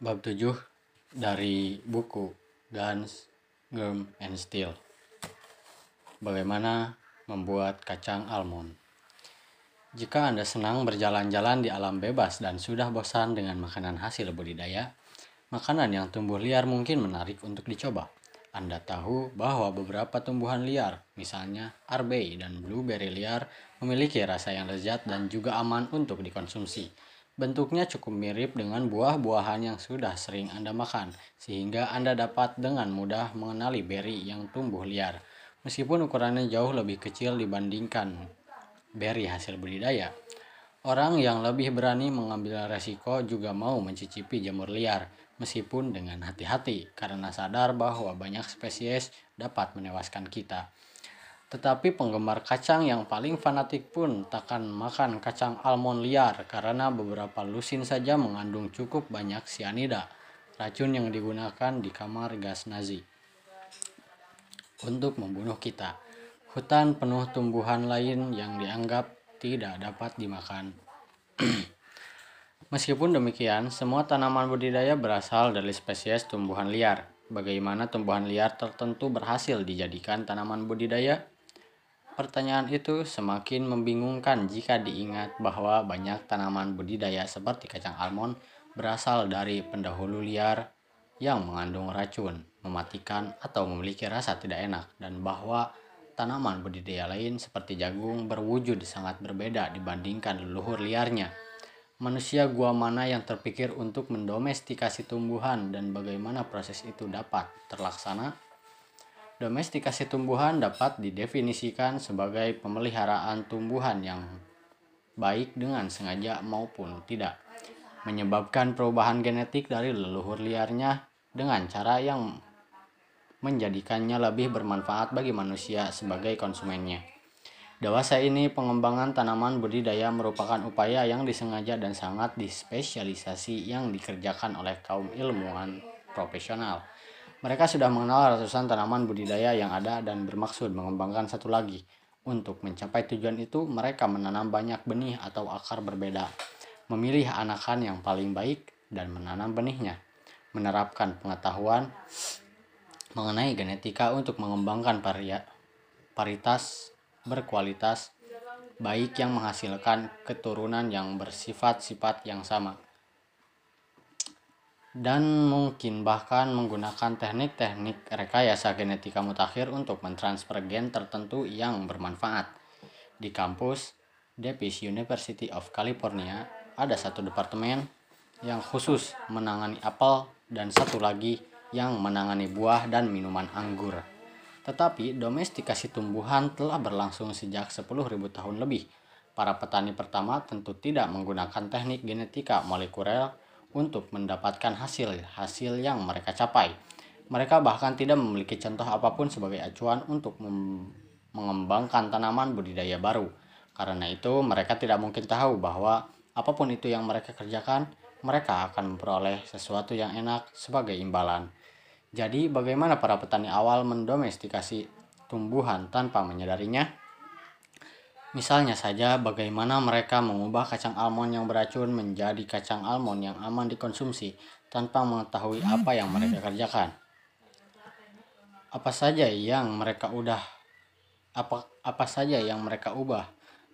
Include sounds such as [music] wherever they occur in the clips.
Bab 7 dari buku Guns, Germ, and Steel. Bagaimana membuat kacang almond. Jika Anda senang berjalan-jalan di alam bebas dan sudah bosan dengan makanan hasil budidaya, makanan yang tumbuh liar mungkin menarik untuk dicoba. Anda tahu bahwa beberapa tumbuhan liar, misalnya arbei dan blueberry liar, memiliki rasa yang lezat dan juga aman untuk dikonsumsi. Bentuknya cukup mirip dengan buah-buahan yang sudah sering Anda makan, sehingga Anda dapat dengan mudah mengenali berry yang tumbuh liar. Meskipun ukurannya jauh lebih kecil dibandingkan berry hasil budidaya, orang yang lebih berani mengambil resiko juga mau mencicipi jamur liar, meskipun dengan hati-hati karena sadar bahwa banyak spesies dapat menewaskan kita. Tetapi penggemar kacang yang paling fanatik pun takkan makan kacang almond liar karena beberapa lusin saja mengandung cukup banyak sianida, racun yang digunakan di kamar gas Nazi untuk membunuh kita. Hutan penuh tumbuhan lain yang dianggap tidak dapat dimakan. [clears throat] Meskipun demikian, semua tanaman budidaya berasal dari spesies tumbuhan liar. Bagaimana tumbuhan liar tertentu berhasil dijadikan tanaman budidaya? Pertanyaan itu semakin membingungkan jika diingat bahwa banyak tanaman budidaya seperti kacang almond berasal dari pendahulu liar yang mengandung racun, mematikan, atau memiliki rasa tidak enak, dan bahwa tanaman budidaya lain seperti jagung berwujud sangat berbeda dibandingkan leluhur liarnya. Manusia gua mana yang terpikir untuk mendomestikasi tumbuhan dan bagaimana proses itu dapat terlaksana? Domestikasi tumbuhan dapat didefinisikan sebagai pemeliharaan tumbuhan yang baik dengan sengaja maupun tidak, menyebabkan perubahan genetik dari leluhur liarnya dengan cara yang menjadikannya lebih bermanfaat bagi manusia sebagai konsumennya. Dewasa ini pengembangan tanaman budidaya merupakan upaya yang disengaja dan sangat dispesialisasi yang dikerjakan oleh kaum ilmuwan profesional. Mereka sudah mengenal ratusan tanaman budidaya yang ada dan bermaksud mengembangkan satu lagi. Untuk mencapai tujuan itu, mereka menanam banyak benih atau akar berbeda, memilih anakan yang paling baik, dan menanam benihnya. Menerapkan pengetahuan mengenai genetika untuk mengembangkan paritas berkualitas baik yang menghasilkan keturunan yang bersifat-sifat yang sama dan mungkin bahkan menggunakan teknik-teknik rekayasa genetika mutakhir untuk mentransfer gen tertentu yang bermanfaat. Di kampus Davis University of California ada satu departemen yang khusus menangani apel dan satu lagi yang menangani buah dan minuman anggur. Tetapi domestikasi tumbuhan telah berlangsung sejak 10.000 tahun lebih. Para petani pertama tentu tidak menggunakan teknik genetika molekuler untuk mendapatkan hasil-hasil yang mereka capai. Mereka bahkan tidak memiliki contoh apa pun sebagai acuan untuk mengembangkan tanaman budidaya baru. Karena itu, mereka tidak mungkin tahu bahwa apa pun itu yang mereka kerjakan, mereka akan memperoleh sesuatu yang enak sebagai imbalan. Jadi, bagaimana para petani awal mendomestikasi tumbuhan tanpa menyadarinya? Misalnya saja bagaimana mereka mengubah kacang almond yang beracun menjadi kacang almond yang aman dikonsumsi tanpa mengetahui apa yang mereka kerjakan. Apa saja yang mereka udah apa apa saja yang mereka ubah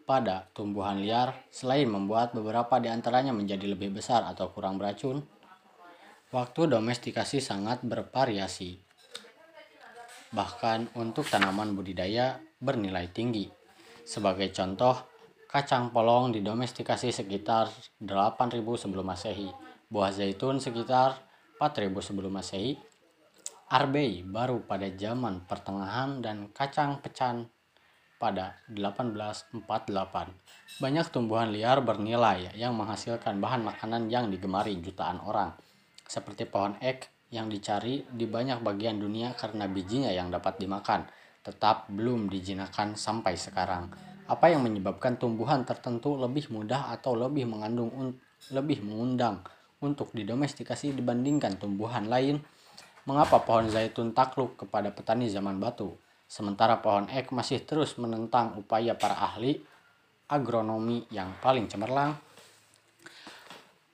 pada tumbuhan liar selain membuat beberapa di antaranya menjadi lebih besar atau kurang beracun. Waktu domestikasi sangat bervariasi. Bahkan untuk tanaman budidaya bernilai tinggi sebagai contoh, kacang polong didomestikasi sekitar 8000 sebelum Masehi, buah zaitun sekitar 4000 sebelum Masehi, arbei baru pada zaman pertengahan dan kacang pecan pada 1848. Banyak tumbuhan liar bernilai yang menghasilkan bahan makanan yang digemari jutaan orang, seperti pohon ek yang dicari di banyak bagian dunia karena bijinya yang dapat dimakan tetap belum dijinakan sampai sekarang. Apa yang menyebabkan tumbuhan tertentu lebih mudah atau lebih mengandung lebih mengundang untuk didomestikasi dibandingkan tumbuhan lain? Mengapa pohon zaitun takluk kepada petani zaman batu, sementara pohon ek masih terus menentang upaya para ahli agronomi yang paling cemerlang?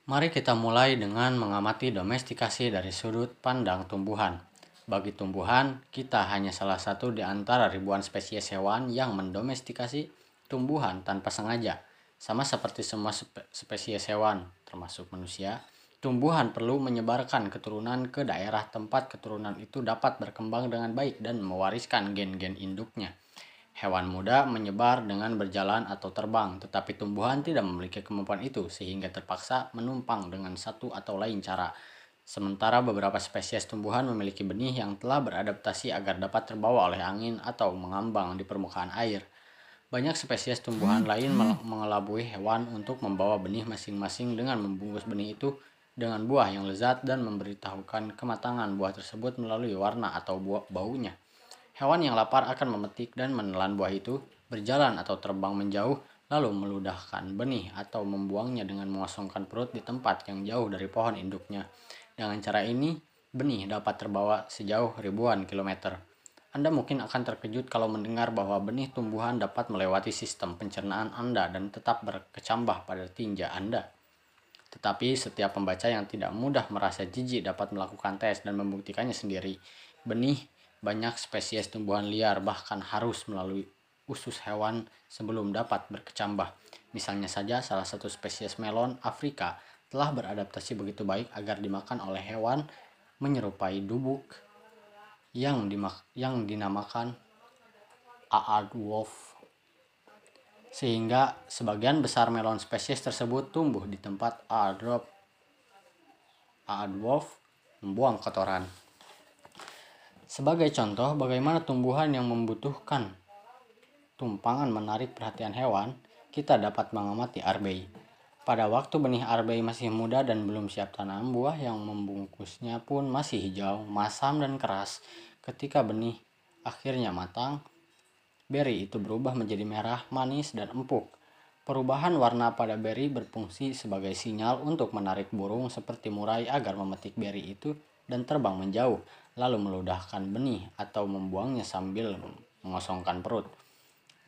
Mari kita mulai dengan mengamati domestikasi dari sudut pandang tumbuhan. Bagi tumbuhan, kita hanya salah satu di antara ribuan spesies hewan yang mendomestikasi tumbuhan tanpa sengaja. Sama seperti semua spe spesies hewan, termasuk manusia, tumbuhan perlu menyebarkan keturunan ke daerah tempat keturunan itu dapat berkembang dengan baik dan mewariskan gen-gen induknya. Hewan muda menyebar dengan berjalan atau terbang, tetapi tumbuhan tidak memiliki kemampuan itu sehingga terpaksa menumpang dengan satu atau lain cara. Sementara beberapa spesies tumbuhan memiliki benih yang telah beradaptasi agar dapat terbawa oleh angin atau mengambang di permukaan air. Banyak spesies tumbuhan lain mengelabui hewan untuk membawa benih masing-masing dengan membungkus benih itu dengan buah yang lezat dan memberitahukan kematangan buah tersebut melalui warna atau buah baunya. Hewan yang lapar akan memetik dan menelan buah itu, berjalan atau terbang menjauh, lalu meludahkan benih atau membuangnya dengan mengosongkan perut di tempat yang jauh dari pohon induknya. Dengan cara ini, benih dapat terbawa sejauh ribuan kilometer. Anda mungkin akan terkejut kalau mendengar bahwa benih tumbuhan dapat melewati sistem pencernaan Anda dan tetap berkecambah pada tinja Anda. Tetapi setiap pembaca yang tidak mudah merasa jijik dapat melakukan tes dan membuktikannya sendiri. Benih banyak spesies tumbuhan liar bahkan harus melalui usus hewan sebelum dapat berkecambah. Misalnya saja salah satu spesies melon Afrika telah beradaptasi begitu baik agar dimakan oleh hewan menyerupai dubuk yang, yang dinamakan aardwolf sehingga sebagian besar melon spesies tersebut tumbuh di tempat aardwolf aardwolf membuang kotoran. Sebagai contoh, bagaimana tumbuhan yang membutuhkan tumpangan menarik perhatian hewan, kita dapat mengamati arbei. Pada waktu benih arbei masih muda dan belum siap tanam, buah yang membungkusnya pun masih hijau, masam, dan keras. Ketika benih akhirnya matang, beri itu berubah menjadi merah, manis, dan empuk. Perubahan warna pada beri berfungsi sebagai sinyal untuk menarik burung seperti murai agar memetik beri itu dan terbang menjauh lalu meludahkan benih atau membuangnya sambil mengosongkan perut.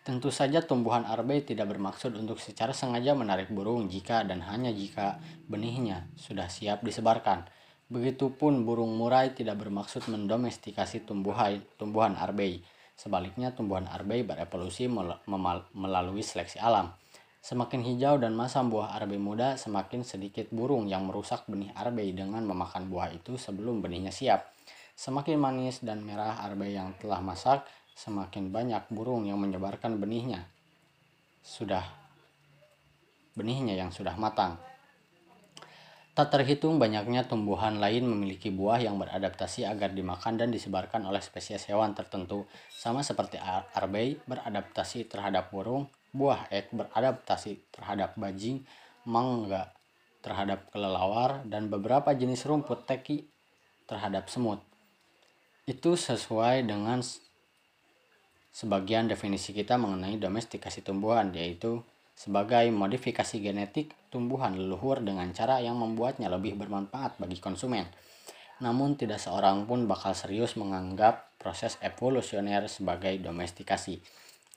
Tentu saja tumbuhan arbei tidak bermaksud untuk secara sengaja menarik burung jika dan hanya jika benihnya sudah siap disebarkan. Begitupun burung murai tidak bermaksud mendomestikasi tumbuhan, tumbuhan arbei. Sebaliknya tumbuhan arbei berevolusi melalui seleksi alam. Semakin hijau dan masam buah arbei muda, semakin sedikit burung yang merusak benih arbei dengan memakan buah itu sebelum benihnya siap. Semakin manis dan merah arbei yang telah masak, semakin banyak burung yang menyebarkan benihnya. Sudah benihnya yang sudah matang. Tak terhitung banyaknya tumbuhan lain memiliki buah yang beradaptasi agar dimakan dan disebarkan oleh spesies hewan tertentu, sama seperti arbei beradaptasi terhadap burung, buah ek beradaptasi terhadap bajing, mangga terhadap kelelawar, dan beberapa jenis rumput teki terhadap semut itu sesuai dengan sebagian definisi kita mengenai domestikasi tumbuhan yaitu sebagai modifikasi genetik tumbuhan leluhur dengan cara yang membuatnya lebih bermanfaat bagi konsumen. Namun tidak seorang pun bakal serius menganggap proses evolusioner sebagai domestikasi.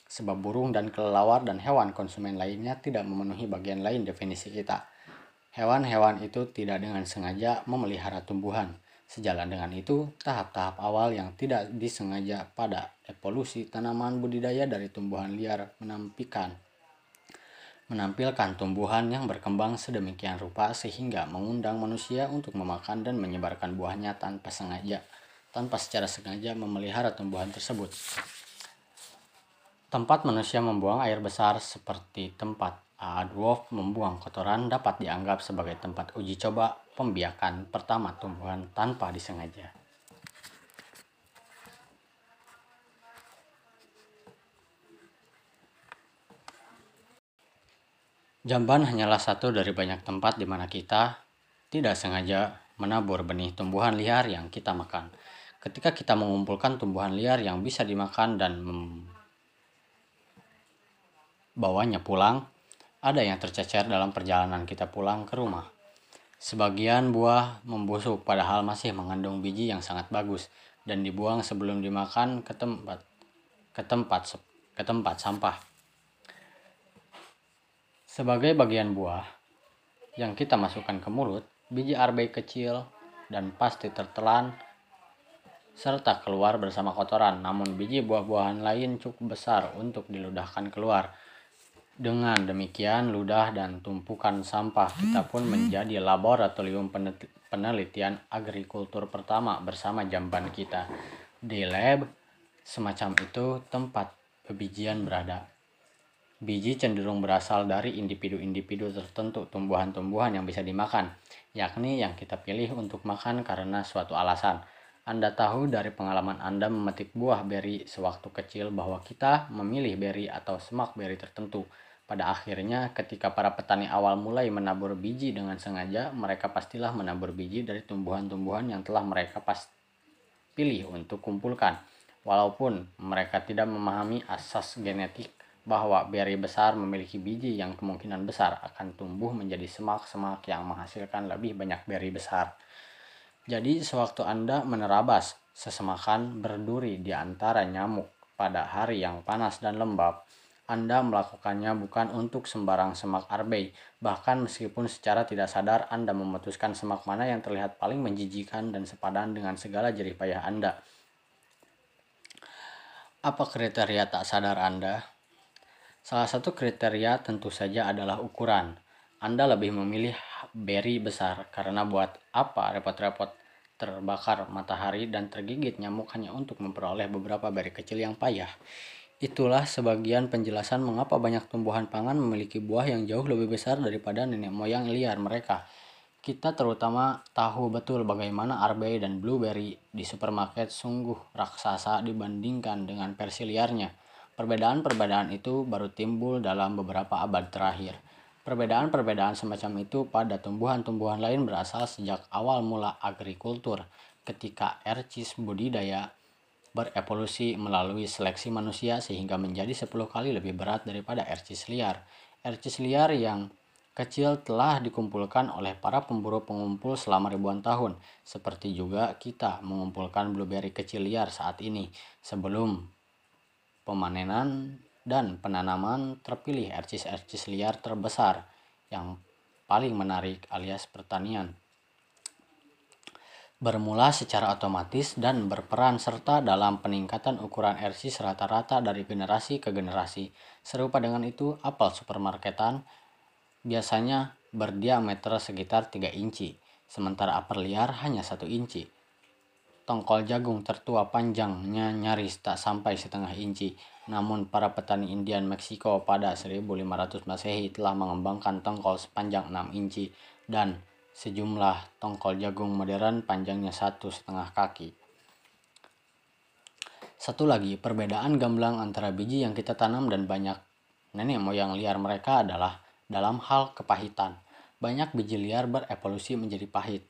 Sebab burung dan kelelawar dan hewan konsumen lainnya tidak memenuhi bagian lain definisi kita. Hewan-hewan itu tidak dengan sengaja memelihara tumbuhan Sejalan dengan itu, tahap-tahap awal yang tidak disengaja pada evolusi tanaman budidaya dari tumbuhan liar menampilkan menampilkan tumbuhan yang berkembang sedemikian rupa sehingga mengundang manusia untuk memakan dan menyebarkan buahnya tanpa sengaja, tanpa secara sengaja memelihara tumbuhan tersebut. Tempat manusia membuang air besar seperti tempat Adwolf membuang kotoran dapat dianggap sebagai tempat uji coba pembiakan pertama tumbuhan tanpa disengaja. Jamban hanyalah satu dari banyak tempat di mana kita tidak sengaja menabur benih tumbuhan liar yang kita makan. Ketika kita mengumpulkan tumbuhan liar yang bisa dimakan dan membawanya pulang, ada yang tercecer dalam perjalanan kita pulang ke rumah. Sebagian buah membusuk padahal masih mengandung biji yang sangat bagus dan dibuang sebelum dimakan ke tempat ke tempat ke tempat sampah. Sebagai bagian buah yang kita masukkan ke mulut, biji arbei kecil dan pasti tertelan serta keluar bersama kotoran. Namun biji buah-buahan lain cukup besar untuk diludahkan keluar. Dengan demikian, ludah dan tumpukan sampah kita pun menjadi laboratorium penelitian agrikultur pertama bersama jamban kita. Di lab, semacam itu tempat bebijian berada. Biji cenderung berasal dari individu-individu tertentu tumbuhan-tumbuhan yang bisa dimakan, yakni yang kita pilih untuk makan karena suatu alasan. Anda tahu dari pengalaman Anda memetik buah beri sewaktu kecil bahwa kita memilih beri atau semak beri tertentu pada akhirnya, ketika para petani awal mulai menabur biji dengan sengaja, mereka pastilah menabur biji dari tumbuhan-tumbuhan yang telah mereka pas pilih untuk kumpulkan. Walaupun mereka tidak memahami asas genetik bahwa beri besar memiliki biji yang kemungkinan besar akan tumbuh menjadi semak-semak yang menghasilkan lebih banyak beri besar. Jadi, sewaktu Anda menerabas sesemakan berduri di antara nyamuk pada hari yang panas dan lembab, anda melakukannya bukan untuk sembarang semak arbei, bahkan meskipun secara tidak sadar Anda memutuskan semak mana yang terlihat paling menjijikan dan sepadan dengan segala jerih payah Anda. Apa kriteria tak sadar Anda? Salah satu kriteria tentu saja adalah ukuran. Anda lebih memilih beri besar karena buat apa repot-repot terbakar matahari dan tergigit nyamuk hanya untuk memperoleh beberapa beri kecil yang payah. Itulah sebagian penjelasan mengapa banyak tumbuhan pangan memiliki buah yang jauh lebih besar daripada nenek moyang liar mereka. Kita terutama tahu betul bagaimana arbei dan blueberry di supermarket sungguh raksasa dibandingkan dengan versi liarnya. Perbedaan-perbedaan itu baru timbul dalam beberapa abad terakhir. Perbedaan-perbedaan semacam itu pada tumbuhan-tumbuhan lain berasal sejak awal mula agrikultur, ketika ercis budidaya berevolusi melalui seleksi manusia sehingga menjadi 10 kali lebih berat daripada ercis liar. Ercis liar yang kecil telah dikumpulkan oleh para pemburu pengumpul selama ribuan tahun, seperti juga kita mengumpulkan blueberry kecil liar saat ini sebelum pemanenan dan penanaman terpilih ercis-ercis liar terbesar yang paling menarik alias pertanian bermula secara otomatis dan berperan serta dalam peningkatan ukuran RC rata-rata dari generasi ke generasi. Serupa dengan itu, apel supermarketan biasanya berdiameter sekitar 3 inci, sementara apel liar hanya 1 inci. Tongkol jagung tertua panjangnya nyaris tak sampai setengah inci, namun para petani Indian Meksiko pada 1500 Masehi telah mengembangkan tongkol sepanjang 6 inci dan sejumlah tongkol jagung modern panjangnya satu setengah kaki. Satu lagi, perbedaan gamblang antara biji yang kita tanam dan banyak nenek moyang liar mereka adalah dalam hal kepahitan. Banyak biji liar berevolusi menjadi pahit,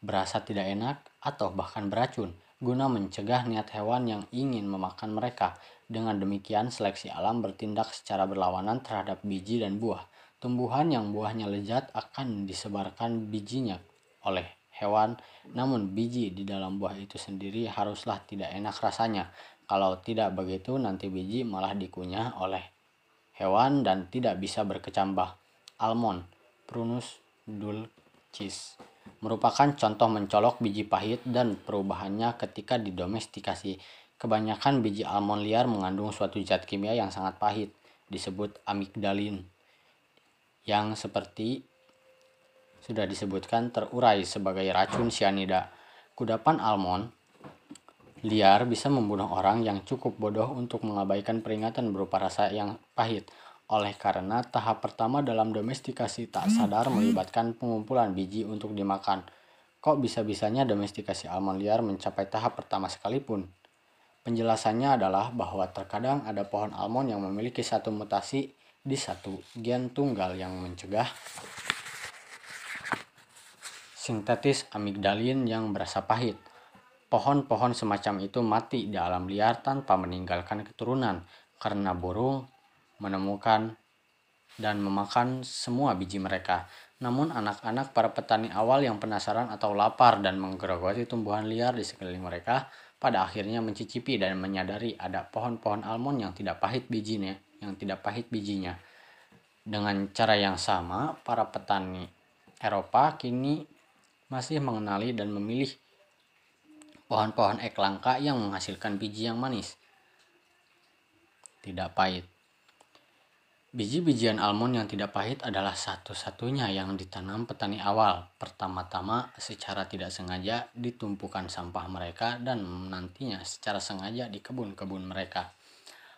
berasa tidak enak, atau bahkan beracun, guna mencegah niat hewan yang ingin memakan mereka. Dengan demikian, seleksi alam bertindak secara berlawanan terhadap biji dan buah. Tumbuhan yang buahnya lezat akan disebarkan bijinya oleh hewan, namun biji di dalam buah itu sendiri haruslah tidak enak rasanya. Kalau tidak begitu, nanti biji malah dikunyah oleh hewan dan tidak bisa berkecambah. Almond, Prunus dulcis, merupakan contoh mencolok biji pahit dan perubahannya ketika didomestikasi. Kebanyakan biji almond liar mengandung suatu zat kimia yang sangat pahit, disebut amigdalin yang seperti sudah disebutkan terurai sebagai racun cyanida. Kudapan almond liar bisa membunuh orang yang cukup bodoh untuk mengabaikan peringatan berupa rasa yang pahit. Oleh karena tahap pertama dalam domestikasi tak sadar melibatkan pengumpulan biji untuk dimakan. Kok bisa-bisanya domestikasi almond liar mencapai tahap pertama sekalipun? Penjelasannya adalah bahwa terkadang ada pohon almond yang memiliki satu mutasi di satu gen tunggal yang mencegah sintetis amigdalin yang berasa pahit. Pohon-pohon semacam itu mati di alam liar tanpa meninggalkan keturunan karena burung menemukan dan memakan semua biji mereka. Namun anak-anak para petani awal yang penasaran atau lapar dan menggerogoti tumbuhan liar di sekeliling mereka pada akhirnya mencicipi dan menyadari ada pohon-pohon almond yang tidak pahit bijinya yang tidak pahit bijinya. Dengan cara yang sama, para petani Eropa kini masih mengenali dan memilih pohon-pohon ek langka yang menghasilkan biji yang manis. Tidak pahit. Biji-bijian almond yang tidak pahit adalah satu-satunya yang ditanam petani awal. Pertama-tama secara tidak sengaja ditumpukan sampah mereka dan nantinya secara sengaja di kebun-kebun mereka.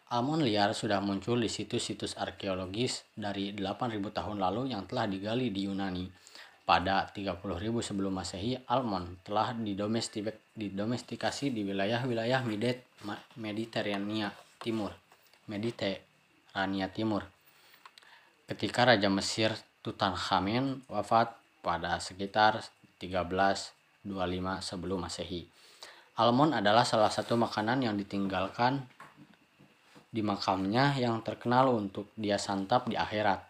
Almond liar sudah muncul di situs-situs arkeologis dari 8000 tahun lalu yang telah digali di Yunani. Pada 30.000 sebelum Masehi, almond telah didomestikasi di wilayah-wilayah Mediterania Timur. Mediterania Timur ketika Raja Mesir Tutankhamen wafat pada sekitar 1325 sebelum Masehi. Almond adalah salah satu makanan yang ditinggalkan di makamnya yang terkenal untuk dia santap di akhirat.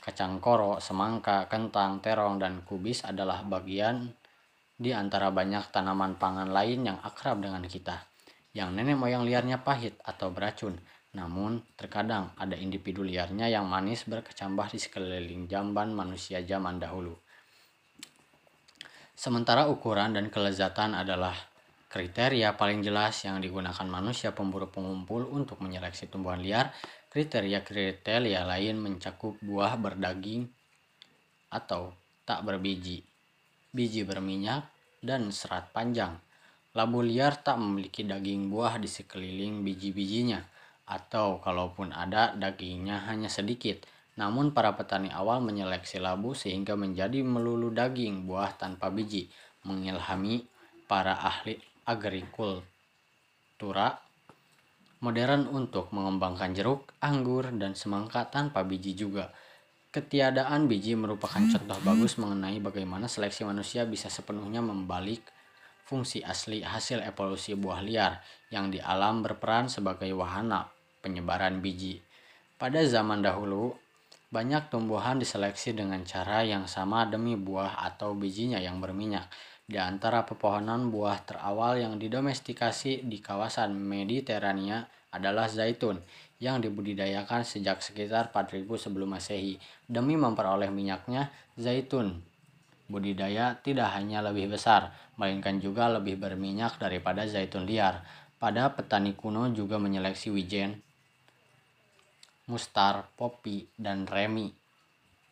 Kacang koro, semangka, kentang, terong, dan kubis adalah bagian di antara banyak tanaman pangan lain yang akrab dengan kita. Yang nenek moyang liarnya pahit atau beracun, namun, terkadang ada individu liarnya yang manis berkecambah di sekeliling jamban manusia zaman dahulu. Sementara ukuran dan kelezatan adalah kriteria paling jelas yang digunakan manusia pemburu pengumpul untuk menyeleksi tumbuhan liar, kriteria-kriteria lain mencakup buah berdaging atau tak berbiji, biji berminyak, dan serat panjang. Labu liar tak memiliki daging buah di sekeliling biji-bijinya atau kalaupun ada dagingnya hanya sedikit. Namun para petani awal menyeleksi labu sehingga menjadi melulu daging buah tanpa biji, mengilhami para ahli agrikultura modern untuk mengembangkan jeruk, anggur, dan semangka tanpa biji juga. Ketiadaan biji merupakan contoh bagus mengenai bagaimana seleksi manusia bisa sepenuhnya membalik fungsi asli hasil evolusi buah liar yang di alam berperan sebagai wahana penyebaran biji. Pada zaman dahulu, banyak tumbuhan diseleksi dengan cara yang sama demi buah atau bijinya yang berminyak. Di antara pepohonan buah terawal yang didomestikasi di kawasan Mediterania adalah zaitun yang dibudidayakan sejak sekitar 4000 sebelum Masehi. Demi memperoleh minyaknya, zaitun budidaya tidak hanya lebih besar, melainkan juga lebih berminyak daripada zaitun liar. Pada petani kuno juga menyeleksi wijen, mustar, popi, dan remi,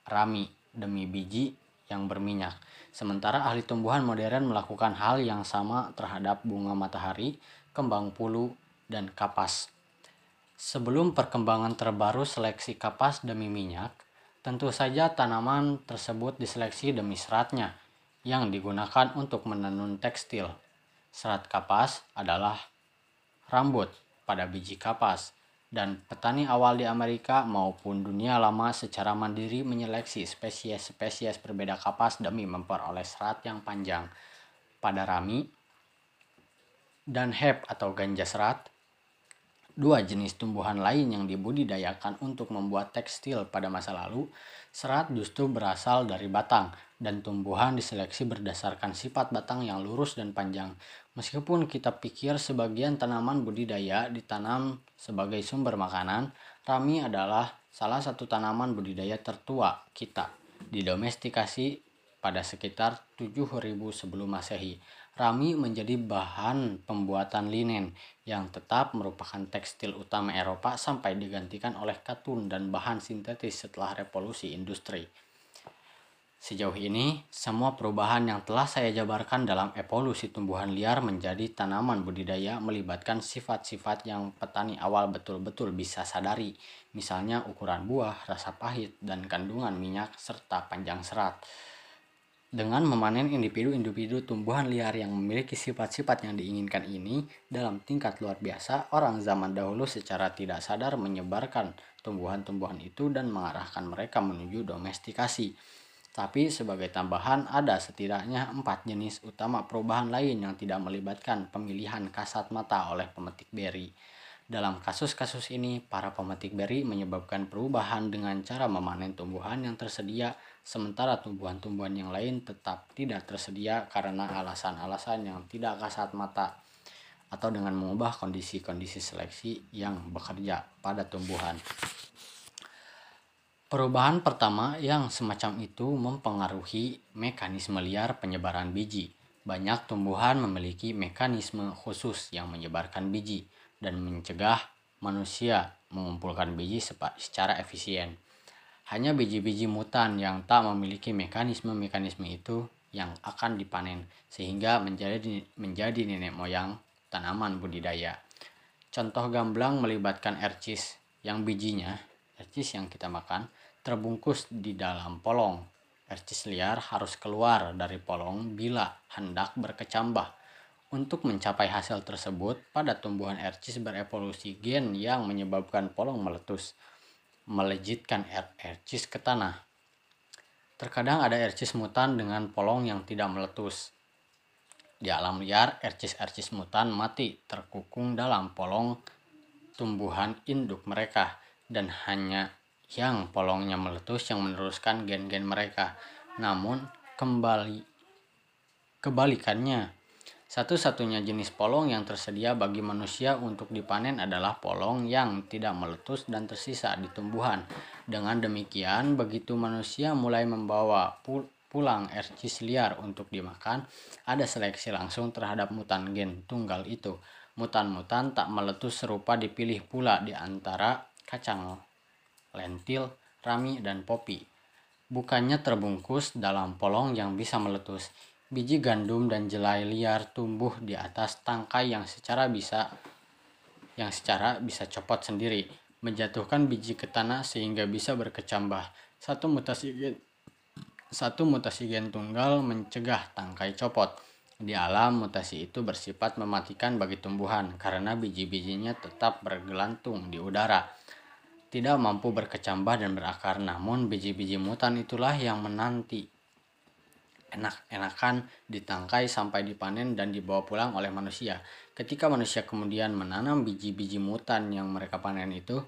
rami demi biji yang berminyak. Sementara ahli tumbuhan modern melakukan hal yang sama terhadap bunga matahari, kembang pulu, dan kapas. Sebelum perkembangan terbaru seleksi kapas demi minyak, tentu saja tanaman tersebut diseleksi demi seratnya yang digunakan untuk menenun tekstil. Serat kapas adalah rambut pada biji kapas dan petani awal di Amerika maupun dunia lama secara mandiri menyeleksi spesies-spesies berbeda kapas demi memperoleh serat yang panjang. Pada rami dan hep atau ganja serat, dua jenis tumbuhan lain yang dibudidayakan untuk membuat tekstil pada masa lalu, serat justru berasal dari batang dan tumbuhan diseleksi berdasarkan sifat batang yang lurus dan panjang. Meskipun kita pikir sebagian tanaman budidaya ditanam sebagai sumber makanan, rami adalah salah satu tanaman budidaya tertua kita. Didomestikasi pada sekitar 7000 sebelum Masehi. Rami menjadi bahan pembuatan linen yang tetap merupakan tekstil utama Eropa sampai digantikan oleh katun dan bahan sintetis setelah revolusi industri. Sejauh ini, semua perubahan yang telah saya jabarkan dalam evolusi tumbuhan liar menjadi tanaman budidaya melibatkan sifat-sifat yang petani awal betul-betul bisa sadari, misalnya ukuran buah, rasa pahit, dan kandungan minyak, serta panjang serat. Dengan memanen individu-individu tumbuhan liar yang memiliki sifat-sifat yang diinginkan ini dalam tingkat luar biasa, orang zaman dahulu secara tidak sadar menyebarkan tumbuhan-tumbuhan itu dan mengarahkan mereka menuju domestikasi tapi sebagai tambahan ada setidaknya empat jenis utama perubahan lain yang tidak melibatkan pemilihan kasat mata oleh pemetik beri. Dalam kasus-kasus ini, para pemetik beri menyebabkan perubahan dengan cara memanen tumbuhan yang tersedia, sementara tumbuhan-tumbuhan yang lain tetap tidak tersedia karena alasan-alasan yang tidak kasat mata atau dengan mengubah kondisi-kondisi seleksi yang bekerja pada tumbuhan. Perubahan pertama yang semacam itu mempengaruhi mekanisme liar penyebaran biji. Banyak tumbuhan memiliki mekanisme khusus yang menyebarkan biji dan mencegah manusia mengumpulkan biji secara efisien. Hanya biji-biji mutan yang tak memiliki mekanisme-mekanisme itu yang akan dipanen sehingga menjadi menjadi nenek moyang tanaman budidaya. Contoh gamblang melibatkan ercis yang bijinya, ercis yang kita makan, terbungkus di dalam polong. Ercis liar harus keluar dari polong bila hendak berkecambah. Untuk mencapai hasil tersebut, pada tumbuhan ercis berevolusi gen yang menyebabkan polong meletus, melejitkan ercis ke tanah. Terkadang ada ercis mutan dengan polong yang tidak meletus. Di alam liar, ercis-ercis mutan mati terkukung dalam polong tumbuhan induk mereka dan hanya yang polongnya meletus yang meneruskan gen-gen mereka. Namun kembali kebalikannya, satu-satunya jenis polong yang tersedia bagi manusia untuk dipanen adalah polong yang tidak meletus dan tersisa di tumbuhan. Dengan demikian, begitu manusia mulai membawa pulang ercis liar untuk dimakan, ada seleksi langsung terhadap mutan gen tunggal itu. Mutan-mutan tak meletus serupa dipilih pula di antara kacang lentil, rami, dan popi. Bukannya terbungkus dalam polong yang bisa meletus, biji gandum dan jelai liar tumbuh di atas tangkai yang secara bisa yang secara bisa copot sendiri, menjatuhkan biji ke tanah sehingga bisa berkecambah. Satu mutasi gen, satu mutasi gen tunggal mencegah tangkai copot. Di alam, mutasi itu bersifat mematikan bagi tumbuhan karena biji-bijinya tetap bergelantung di udara tidak mampu berkecambah dan berakar, namun biji-biji mutan itulah yang menanti enak-enakan ditangkai sampai dipanen dan dibawa pulang oleh manusia. Ketika manusia kemudian menanam biji-biji mutan yang mereka panen itu,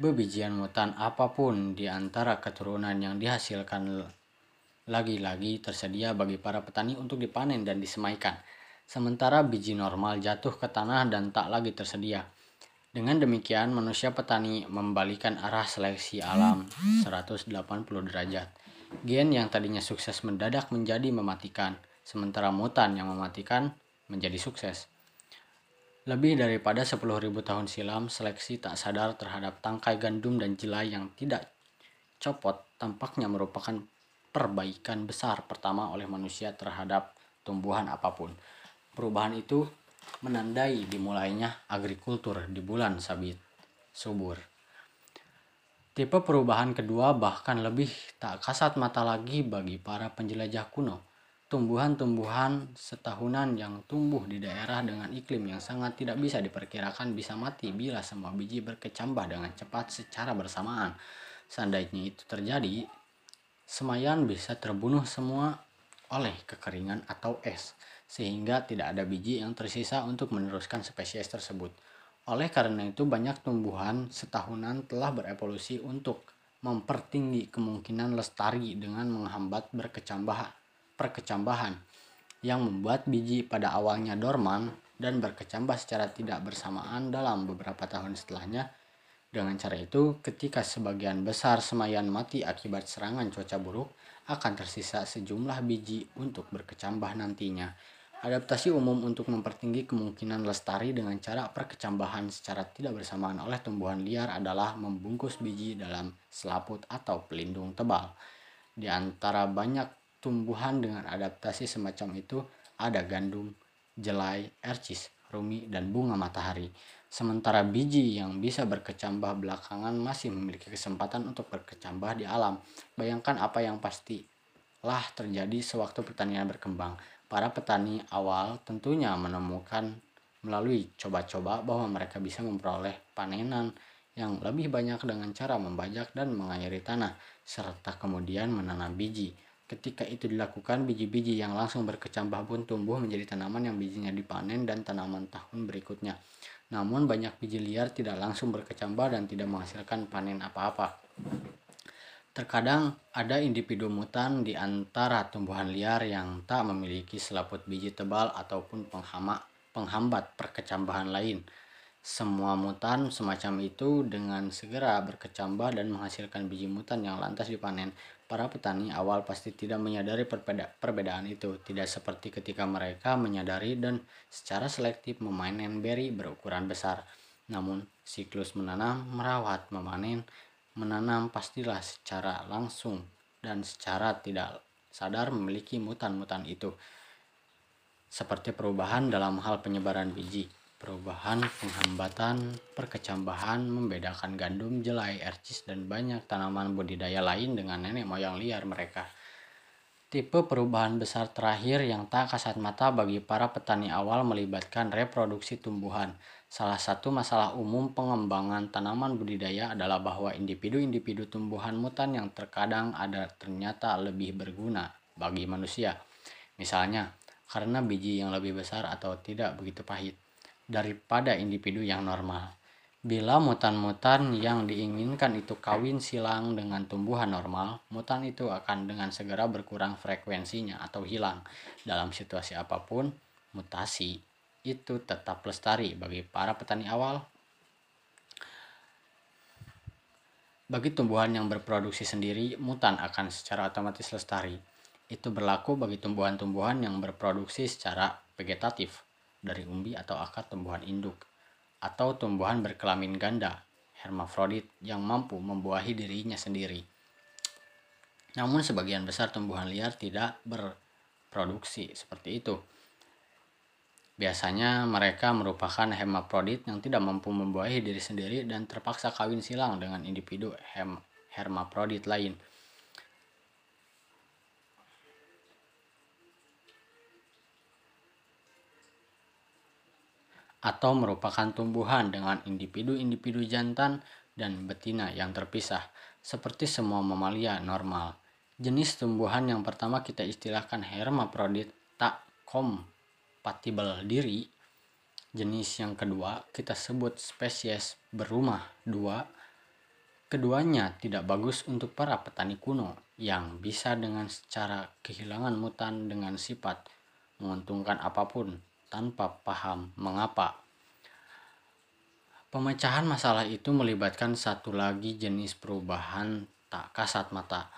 bebijian mutan apa pun di antara keturunan yang dihasilkan lagi-lagi tersedia bagi para petani untuk dipanen dan disemaikan. Sementara biji normal jatuh ke tanah dan tak lagi tersedia. Dengan demikian, manusia petani membalikan arah seleksi alam 180 derajat. Gen yang tadinya sukses mendadak menjadi mematikan, sementara mutan yang mematikan menjadi sukses. Lebih daripada 10.000 tahun silam, seleksi tak sadar terhadap tangkai gandum dan jelai yang tidak copot tampaknya merupakan perbaikan besar pertama oleh manusia terhadap tumbuhan apa pun. Perubahan itu menandai dimulainya agrikultur di bulan sabit subur. Tipe perubahan kedua bahkan lebih tak kasat mata lagi bagi para penjelajah kuno. Tumbuhan-tumbuhan setahunan yang tumbuh di daerah dengan iklim yang sangat tidak bisa diperkirakan bisa mati bila semua biji berkecambah dengan cepat secara bersamaan. Seandainya itu terjadi, semayan bisa terbunuh semua oleh kekeringan atau es sehingga tidak ada biji yang tersisa untuk meneruskan spesies tersebut. Oleh karena itu, banyak tumbuhan setahunan telah berevolusi untuk mempertinggi kemungkinan lestari dengan menghambat berkecambah perkecambahan yang membuat biji pada awalnya dorman dan berkecambah secara tidak bersamaan dalam beberapa tahun setelahnya. Dengan cara itu, ketika sebagian besar semayan mati akibat serangan cuaca buruk, akan tersisa sejumlah biji untuk berkecambah nantinya. Adaptasi umum untuk mempertinggi kemungkinan lestari dengan cara perkecambahan secara tidak bersamaan oleh tumbuhan liar adalah membungkus biji dalam selaput atau pelindung tebal. Di antara banyak tumbuhan dengan adaptasi semacam itu ada gandum, jelai, ercis, rumi, dan bunga matahari. Sementara biji yang bisa berkecambah belakangan masih memiliki kesempatan untuk berkecambah di alam. Bayangkan apa yang pastilah terjadi sewaktu pertanian berkembang Para petani awal tentunya menemukan melalui coba-coba bahwa mereka bisa memperoleh panenan yang lebih banyak dengan cara membajak dan mengairi tanah, serta kemudian menanam biji. Ketika itu dilakukan, biji-biji yang langsung berkecambah pun tumbuh menjadi tanaman yang bijinya dipanen dan tanaman tahun berikutnya. Namun banyak biji liar tidak langsung berkecambah dan tidak menghasilkan panen apa-apa. Terkadang ada individu mutan di antara tumbuhan liar yang tak memiliki selaput biji tebal ataupun penghama, penghambat perkecambahan lain. semua mutan semacam itu dengan segera berkecambah dan menghasilkan biji mutan yang lantas dipanen. Para petani awal pasti tidak menyadari perbeda perbedaan itu, tidak seperti ketika mereka menyadari dan secara selektif memanen beri berukuran besar. Namun, siklus menanam, merawat, memanen, menanam pastilah secara langsung dan secara tidak sadar memiliki mutan-mutan itu. Seperti perubahan dalam hal penyebaran biji, perubahan, penghambatan, perkecambahan, membedakan gandum, jelai, ercis, dan banyak tanaman budidaya lain dengan nenek moyang liar mereka. Tipe perubahan besar terakhir yang tak kasat mata bagi para petani awal melibatkan reproduksi tumbuhan. Salah satu masalah umum pengembangan tanaman budidaya adalah bahwa individu-individu tumbuhan mutan yang terkadang ada ternyata lebih berguna bagi manusia. Misalnya, karena biji yang lebih besar atau tidak begitu pahit daripada individu yang normal. Bila mutan-mutan yang diinginkan itu kawin silang dengan tumbuhan normal, mutan itu akan dengan segera berkurang frekuensinya atau hilang. Dalam situasi apa pun, mutasi itu tetap lestari bagi para petani awal. Bagi tumbuhan yang berproduksi sendiri, mutan akan secara otomatis lestari. Itu berlaku bagi tumbuhan-tumbuhan yang berproduksi secara vegetatif dari umbi atau akar tumbuhan induk atau tumbuhan berkelamin ganda hermafrodit yang mampu membuahi dirinya sendiri. Namun sebagian besar tumbuhan liar tidak berproduksi seperti itu. Biasanya mereka merupakan hermafrodit yang tidak mampu membuahi diri sendiri dan terpaksa kawin silang dengan individu hem hermafrodit lain. atau merupakan tumbuhan dengan individu-individu jantan dan betina yang terpisah, seperti semua mamalia normal. Jenis tumbuhan yang pertama kita istilahkan hermaprodit tak kompatibel diri. Jenis yang kedua kita sebut spesies berumah dua. Keduanya tidak bagus untuk para petani kuno yang bisa dengan secara kehilangan mutan dengan sifat menguntungkan apa pun tanpa paham mengapa. Pemecahan masalah itu melibatkan satu lagi jenis perubahan tak kasat mata.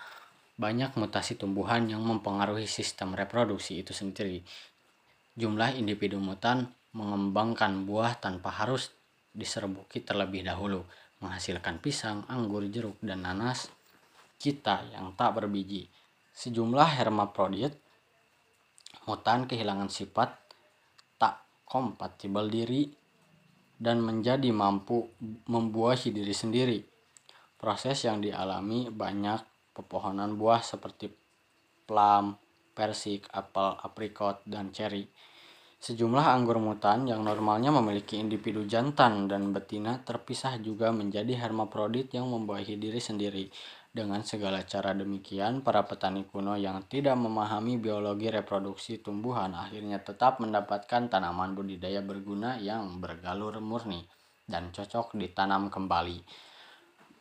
Banyak mutasi tumbuhan yang mempengaruhi sistem reproduksi itu sendiri. Jumlah individu mutan mengembangkan buah tanpa harus diserbuki terlebih dahulu, menghasilkan pisang, anggur, jeruk, dan nanas kita yang tak berbiji. Sejumlah hermaprodit mutan kehilangan sifat kompatibel diri, dan menjadi mampu membuahi diri sendiri. Proses yang dialami banyak pepohonan buah seperti plum, persik, apel, aprikot, dan cherry. Sejumlah anggur mutan yang normalnya memiliki individu jantan dan betina terpisah juga menjadi hermaprodit yang membuahi diri sendiri. Dengan segala cara demikian, para petani kuno yang tidak memahami biologi reproduksi tumbuhan akhirnya tetap mendapatkan tanaman budidaya berguna yang bergalur murni dan cocok ditanam kembali.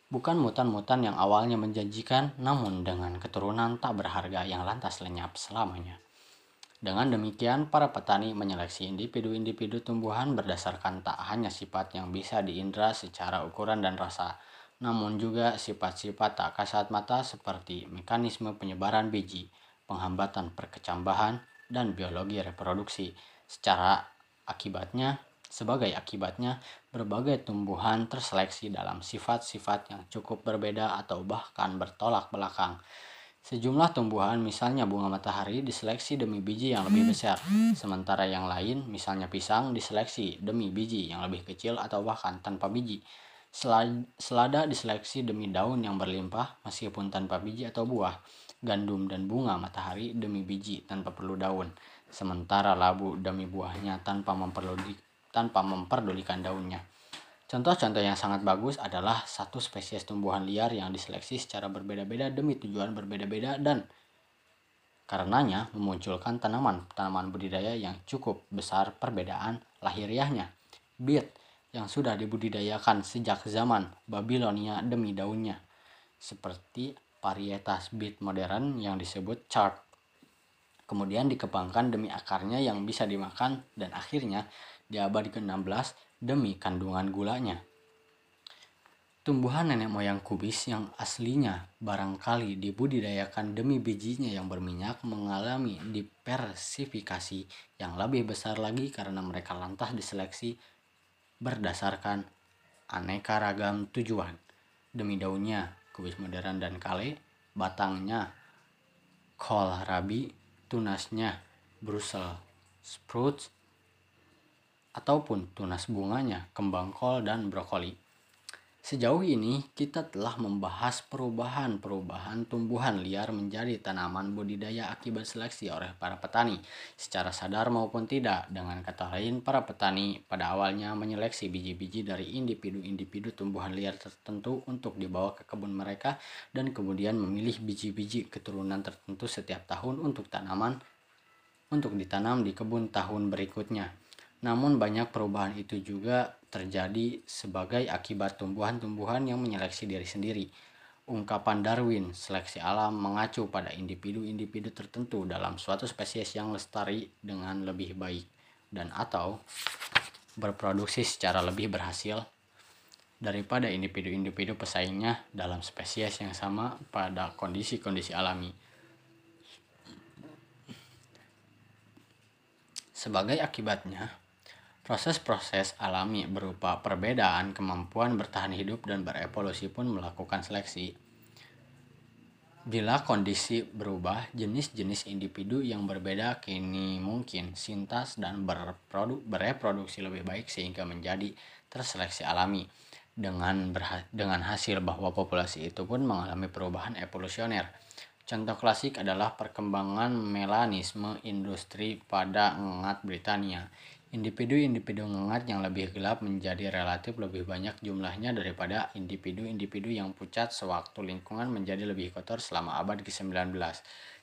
Bukan mutan-mutan yang awalnya menjanjikan, namun dengan keturunan tak berharga yang lantas lenyap selamanya. Dengan demikian, para petani menyeleksi individu-individu tumbuhan berdasarkan tak hanya sifat yang bisa diindra secara ukuran dan rasa, namun juga sifat-sifat tak kasat mata seperti mekanisme penyebaran biji, penghambatan perkecambahan, dan biologi reproduksi. Secara akibatnya, sebagai akibatnya, berbagai tumbuhan terseleksi dalam sifat-sifat yang cukup berbeda atau bahkan bertolak belakang. Sejumlah tumbuhan, misalnya bunga matahari, diseleksi demi biji yang lebih besar, sementara yang lain, misalnya pisang, diseleksi demi biji yang lebih kecil atau bahkan tanpa biji. Selada diseleksi demi daun yang berlimpah meskipun tanpa biji atau buah. Gandum dan bunga matahari demi biji tanpa perlu daun. Sementara labu demi buahnya tanpa memperdulikan daunnya. Contoh-contoh yang sangat bagus adalah satu spesies tumbuhan liar yang diseleksi secara berbeda-beda demi tujuan berbeda-beda dan karenanya memunculkan tanaman-tanaman budidaya yang cukup besar perbedaan lahiriahnya. Beet yang sudah dibudidayakan sejak zaman Babilonia demi daunnya, seperti varietas beet modern yang disebut chard. Kemudian dikembangkan demi akarnya yang bisa dimakan dan akhirnya di abad ke-16 demi kandungan gulanya. Tumbuhan nenek moyang kubis yang aslinya barangkali dibudidayakan demi bijinya yang berminyak mengalami diversifikasi yang lebih besar lagi karena mereka lantas diseleksi berdasarkan aneka ragam tujuan. Demi daunnya, kubis modern dan kale, batangnya, kohlrabi, tunasnya, Brussels sprouts, ataupun tunas bunganya, kembang kol, dan brokoli. Sejauh ini kita telah membahas perubahan-perubahan tumbuhan liar menjadi tanaman budidaya akibat seleksi oleh para petani secara sadar maupun tidak. Dengan kata lain, para petani pada awalnya menyeleksi biji-biji dari individu-individu tumbuhan liar tertentu untuk dibawa ke kebun mereka dan kemudian memilih biji-biji keturunan tertentu setiap tahun untuk tanaman untuk ditanam di kebun tahun berikutnya. Namun banyak perubahan itu juga terjadi sebagai akibat tumbuhan-tumbuhan yang menyeleksi diri sendiri. Ungkapan Darwin, seleksi alam mengacu pada individu-individu tertentu dalam suatu spesies yang lestari dengan lebih baik dan atau berproduksi secara lebih berhasil daripada individu-individu pesaingnya dalam spesies yang sama pada kondisi-kondisi alami. Sebagai akibatnya, Proses-proses alami berupa perbedaan kemampuan bertahan hidup dan berevolusi pun melakukan seleksi. Bila kondisi berubah, jenis-jenis individu yang berbeda kini mungkin sintas dan berproduk, bereproduksi lebih baik sehingga menjadi terseleksi alami. Dengan, dengan hasil bahwa populasi itu pun mengalami perubahan evolusioner. Contoh klasik adalah perkembangan melanisme industri pada ngengat Britania Individu-individu ngengat yang lebih gelap menjadi relatif lebih banyak jumlahnya daripada individu-individu yang pucat sewaktu lingkungan menjadi lebih kotor selama abad ke-19.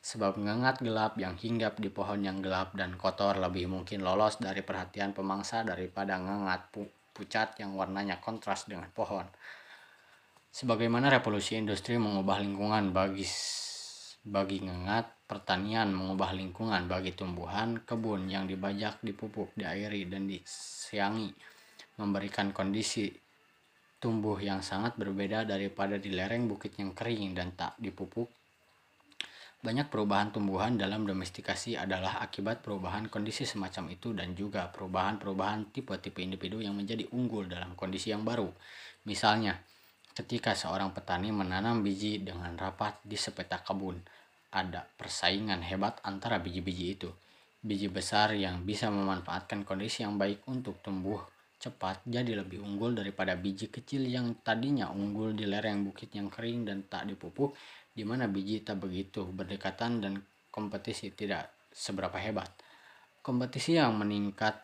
Sebab ngengat gelap yang hinggap di pohon yang gelap dan kotor lebih mungkin lolos dari perhatian pemangsa daripada ngengat pu pucat yang warnanya kontras dengan pohon. Sebagaimana revolusi industri mengubah lingkungan bagi bagi ngengat, pertanian mengubah lingkungan bagi tumbuhan, kebun yang dibajak, dipupuk, diairi, dan disiangi, memberikan kondisi tumbuh yang sangat berbeda daripada di lereng bukit yang kering dan tak dipupuk. Banyak perubahan tumbuhan dalam domestikasi adalah akibat perubahan kondisi semacam itu dan juga perubahan-perubahan tipe-tipe individu yang menjadi unggul dalam kondisi yang baru. Misalnya, Ketika seorang petani menanam biji dengan rapat di sepetak kebun, ada persaingan hebat antara biji-biji itu. Biji besar yang bisa memanfaatkan kondisi yang baik untuk tumbuh cepat jadi lebih unggul daripada biji kecil yang tadinya unggul di lereng bukit yang kering dan tak dipupuk, di mana biji tak begitu berdekatan dan kompetisi tidak seberapa hebat. Kompetisi yang meningkat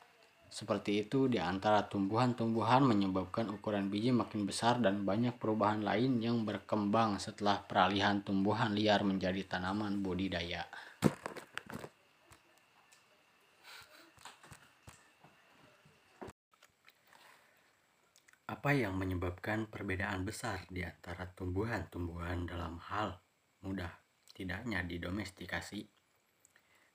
seperti itu di antara tumbuhan-tumbuhan menyebabkan ukuran biji makin besar dan banyak perubahan lain yang berkembang setelah peralihan tumbuhan liar menjadi tanaman budidaya. Apa yang menyebabkan perbedaan besar di antara tumbuhan-tumbuhan dalam hal mudah tidaknya didomestikasi?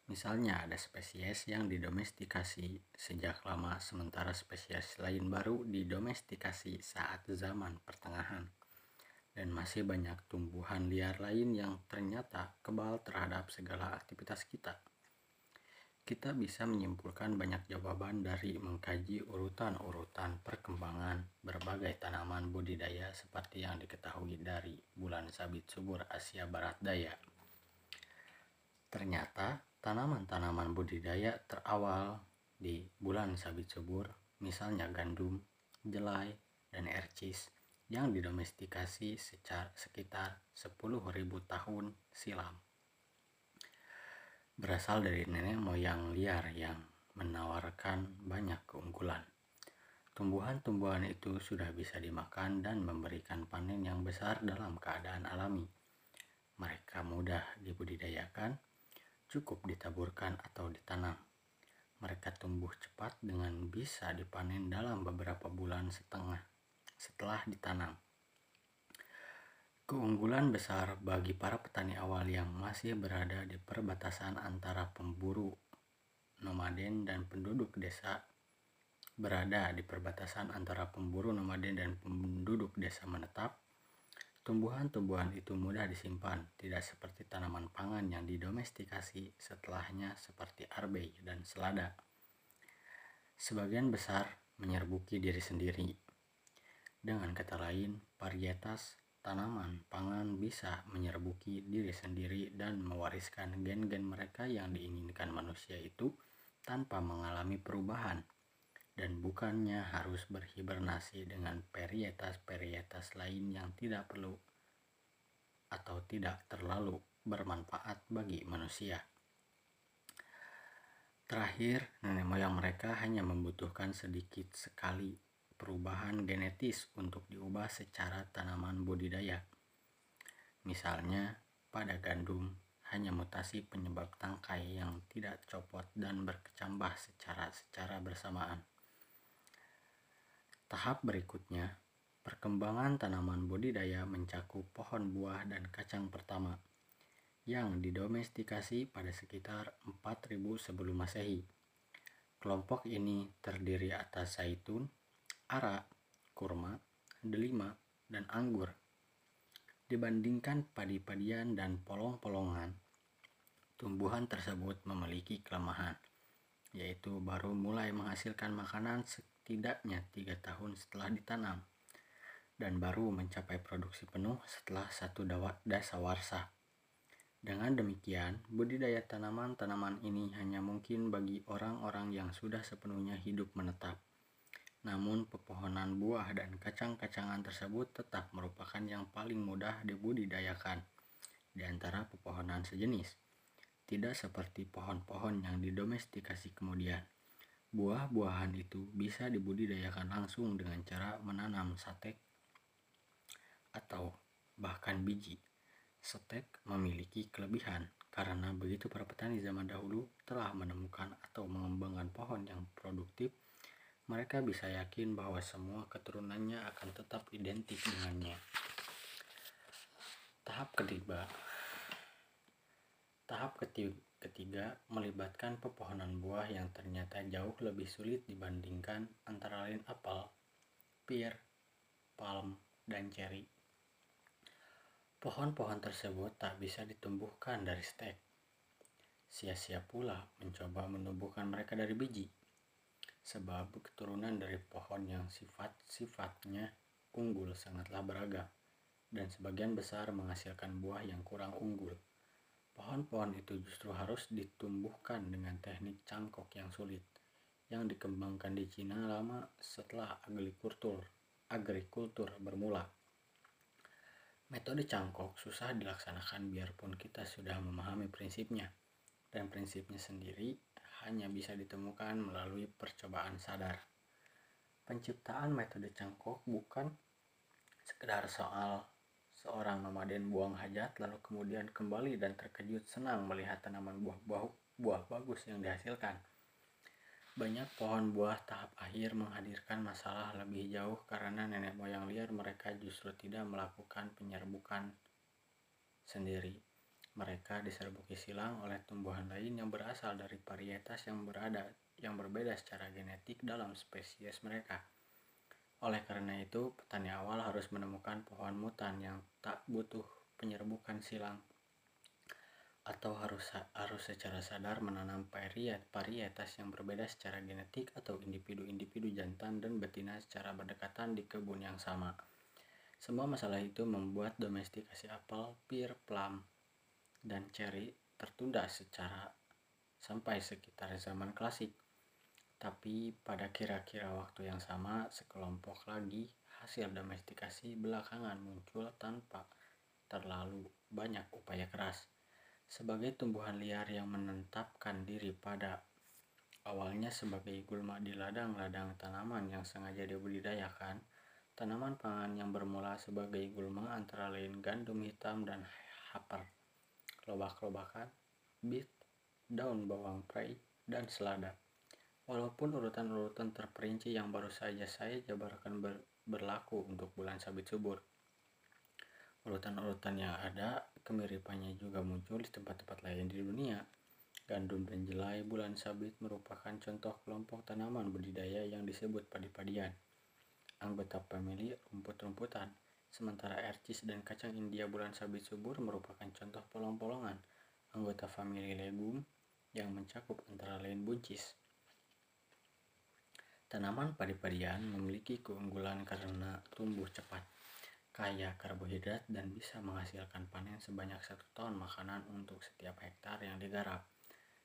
Misalnya ada spesies yang didomestikasi sejak lama sementara spesies lain baru didomestikasi saat zaman pertengahan. Dan masih banyak tumbuhan liar lain yang ternyata kebal terhadap segala aktivitas kita. Kita bisa menyimpulkan banyak jawaban dari mengkaji urutan-urutan perkembangan berbagai tanaman budidaya seperti yang diketahui dari bulan sabit subur Asia Barat Daya. Ternyata Tanaman-tanaman budidaya terawal di bulan sabit subur, misalnya gandum, jelai, dan ercis yang didomestikasi secara sekitar 10.000 tahun silam. Berasal dari nenek moyang liar yang menawarkan banyak keunggulan. Tumbuhan-tumbuhan itu sudah bisa dimakan dan memberikan panen yang besar dalam keadaan alami. Mereka mudah dibudidayakan, cukup ditaburkan atau ditanam. Mereka tumbuh cepat dengan bisa dipanen dalam beberapa bulan setengah setelah ditanam. Keunggulan besar bagi para petani awal yang masih berada di perbatasan antara pemburu, nomaden, dan penduduk desa berada di perbatasan antara pemburu nomaden dan penduduk desa menetap, tumbuhan-tumbuhan itu mudah disimpan, tidak seperti tanaman pangan yang didomestikasi setelahnya seperti arbei dan selada. Sebagian besar menyerbuki diri sendiri. Dengan kata lain, varietas tanaman pangan bisa menyerbuki diri sendiri dan mewariskan gen-gen mereka yang diinginkan manusia itu tanpa mengalami perubahan dan bukannya harus berhibernasi dengan varietas-varietas lain yang tidak perlu atau tidak terlalu bermanfaat bagi manusia. Terakhir, nenek moyang mereka hanya membutuhkan sedikit sekali perubahan genetis untuk diubah secara tanaman budidaya. Misalnya, pada gandum, hanya mutasi penyebab tangkai yang tidak copot dan berkecambah secara secara bersamaan. Tahap berikutnya, perkembangan tanaman budidaya mencakup pohon buah dan kacang pertama yang didomestikasi pada sekitar 4000 sebelum Masehi. Kelompok ini terdiri atas zaitun, ara, kurma, delima, dan anggur. Dibandingkan padi-padian dan polong-polongan, tumbuhan tersebut memiliki kelemahan, yaitu baru mulai menghasilkan makanan setidaknya tiga tahun setelah ditanam dan baru mencapai produksi penuh setelah satu dasawarsa. Dengan demikian, budidaya tanaman-tanaman ini hanya mungkin bagi orang-orang yang sudah sepenuhnya hidup menetap. Namun, pepohonan buah dan kacang-kacangan tersebut tetap merupakan yang paling mudah dibudidayakan di antara pepohonan sejenis. Tidak seperti pohon-pohon yang didomestikasi kemudian. Buah-buahan itu bisa dibudidayakan langsung dengan cara menanam satek atau bahkan biji. Setek memiliki kelebihan karena begitu para petani zaman dahulu telah menemukan atau mengembangkan pohon yang produktif, mereka bisa yakin bahwa semua keturunannya akan tetap identik dengannya. Tahap ketiga, tahap ketiga ketiga melibatkan pepohonan buah yang ternyata jauh lebih sulit dibandingkan antara lain apel, pir, palm, dan ceri. Pohon-pohon tersebut tak bisa ditumbuhkan dari stek. Sia-sia pula mencoba menumbuhkan mereka dari biji, sebab keturunan dari pohon yang sifat-sifatnya unggul sangatlah beragam, dan sebagian besar menghasilkan buah yang kurang unggul. Pohon-pohon itu justru harus ditumbuhkan dengan teknik cangkok yang sulit, yang dikembangkan di Cina lama setelah agrikultur, agrikultur bermula. Metode cangkok susah dilaksanakan biarpun kita sudah memahami prinsipnya, dan prinsipnya sendiri hanya bisa ditemukan melalui percobaan sadar. Penciptaan metode cangkok bukan sekedar soal Seorang nomaden buang hajat lalu kemudian kembali dan terkejut senang melihat tanaman buah-buah buah bagus yang dihasilkan. Banyak pohon buah tahap akhir menghadirkan masalah lebih jauh karena nenek moyang liar mereka justru tidak melakukan penyerbukan sendiri. Mereka diserbuki silang oleh tumbuhan lain yang berasal dari varietas yang berada yang berbeda secara genetik dalam spesies mereka. Oleh karena itu, petani awal harus menemukan pohon mutan yang tak butuh penyerbukan silang atau harus harus secara sadar menanam varietas yang berbeda secara genetik atau individu-individu jantan dan betina secara berdekatan di kebun yang sama. Semua masalah itu membuat domestikasi apel, pir, plum, dan cherry tertunda secara sampai sekitar zaman klasik. Tapi pada kira-kira waktu yang sama, sekelompok lagi hasil domestikasi belakangan muncul tanpa terlalu banyak upaya keras. Sebagai tumbuhan liar yang menetapkan diri pada awalnya sebagai gulma di ladang-ladang tanaman yang sengaja dibudidayakan, tanaman pangan yang bermula sebagai gulma antara lain gandum hitam dan haper, lobak-lobakan, bit, daun bawang prei, dan selada. Walaupun urutan-urutan terperinci yang baru saja saya jabarkan ber berlaku untuk bulan sabit subur. Urutan-urutan yang ada, kemiripannya juga muncul di tempat-tempat lain di dunia. Gandum dan jelai bulan sabit merupakan contoh kelompok tanaman budidaya yang disebut padi-padian. Anggota famili rumput-rumputan, sementara ercis dan kacang India bulan sabit subur merupakan contoh polong-polongan. Anggota famili legum yang mencakup antara lain buncis. Tanaman padi-padian memiliki keunggulan karena tumbuh cepat, kaya karbohidrat dan bisa menghasilkan panen sebanyak satu ton makanan untuk setiap hektar yang digarap.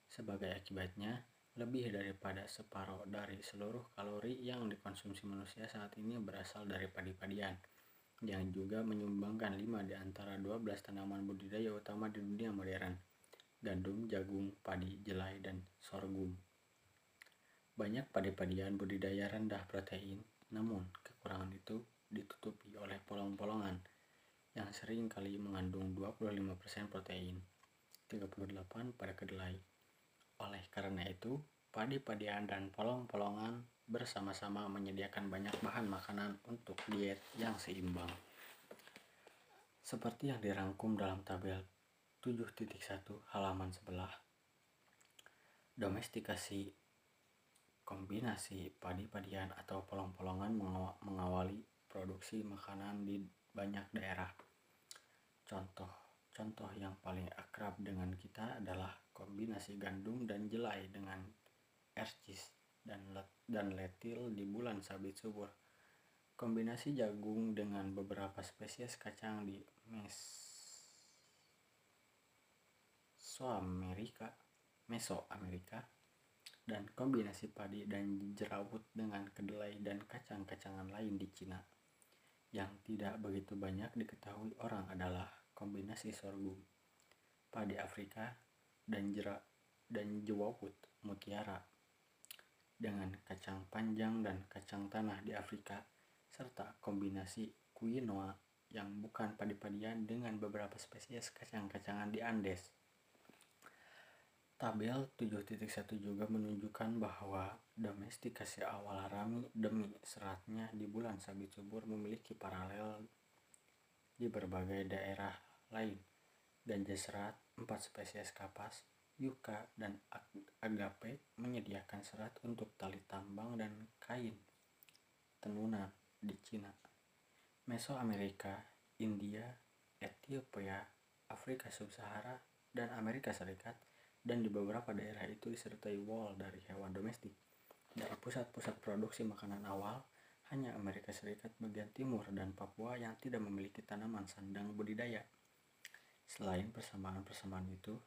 Sebagai akibatnya, lebih daripada separuh dari seluruh kalori yang dikonsumsi manusia saat ini berasal dari padi-padian, yang juga menyumbangkan 5 di antara 12 tanaman budidaya utama di dunia modern, gandum, jagung, padi, jelai, dan sorghum. Banyak padi-padian budidaya rendah protein, namun kekurangan itu ditutupi oleh polong-polongan yang sering kali mengandung 25% protein, 38 pada kedelai, oleh karena itu, padi-padian dan polong-polongan bersama-sama menyediakan banyak bahan makanan untuk diet yang seimbang. Seperti yang dirangkum dalam tabel 7.1 halaman sebelah, domestikasi kombinasi padi-padian atau polong-polongan mengawali produksi makanan di banyak daerah. Contoh Contoh yang paling akrab dengan kita adalah kombinasi gandum dan jelai dengan ercis dan dan letil di bulan sabit subur. Kombinasi jagung dengan beberapa spesies kacang di Mesoamerika, Mesoamerika, dan kombinasi padi dan jerawut dengan kedelai dan kacang-kacangan lain di Cina. Yang tidak begitu banyak diketahui orang adalah kombinasi sorghum, padi Afrika, dan jerak dan jewawut mutiara dengan kacang panjang dan kacang tanah di Afrika serta kombinasi quinoa yang bukan padi-padian dengan beberapa spesies kacang-kacangan di Andes. Tabel 7.1 juga menunjukkan bahwa domestikasi awal rami demi seratnya di bulan sabit subur memiliki paralel di berbagai daerah lain, ganja serat, empat spesies kapas, yuka, dan agape menyediakan serat untuk tali tambang dan kain tenunan di Cina, Mesoamerika, India, Ethiopia, Afrika Sub-Sahara, dan Amerika Serikat, dan di beberapa daerah itu disertai wol dari hewan domestik. Dari pusat-pusat produksi makanan awal, hanya Amerika Serikat bagian timur dan Papua yang tidak memiliki tanaman sandang budidaya. Selain persamaan-persamaan itu,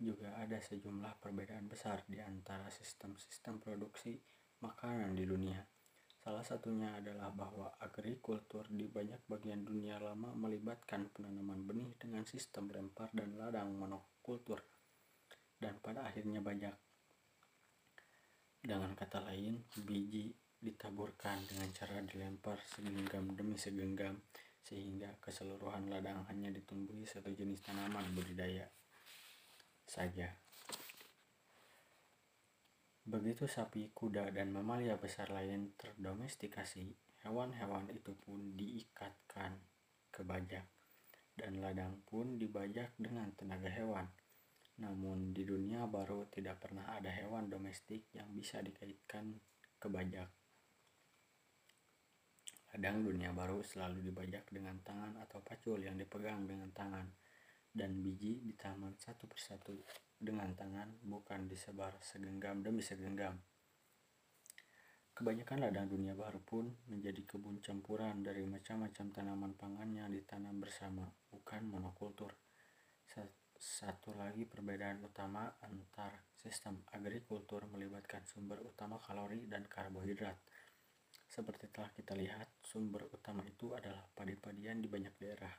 juga ada sejumlah perbedaan besar di antara sistem-sistem produksi makanan di dunia. Salah satunya adalah bahwa agrikultur di banyak bagian dunia lama melibatkan penanaman benih dengan sistem lempar dan ladang monokultur dan pada akhirnya banyak. Dengan kata lain, biji ditaburkan dengan cara dilempar segenggam demi segenggam sehingga keseluruhan ladang hanya ditumbuhi satu jenis tanaman budidaya saja. Begitu sapi, kuda, dan mamalia besar lain terdomestikasi, hewan-hewan itu pun diikatkan ke bajak, dan ladang pun dibajak dengan tenaga hewan. Namun di dunia baru tidak pernah ada hewan domestik yang bisa dikaitkan ke bajak. Kadang dunia baru selalu dibajak dengan tangan atau pacul yang dipegang dengan tangan dan biji ditaman satu persatu dengan tangan bukan disebar segenggam demi segenggam. Kebanyakan ladang dunia baru pun menjadi kebun campuran dari macam-macam tanaman pangan yang ditanam bersama, bukan monokultur. Satu lagi perbedaan utama antar sistem agrikultur melibatkan sumber utama kalori dan karbohidrat seperti telah kita lihat, sumber utama itu adalah padi-padian di banyak daerah.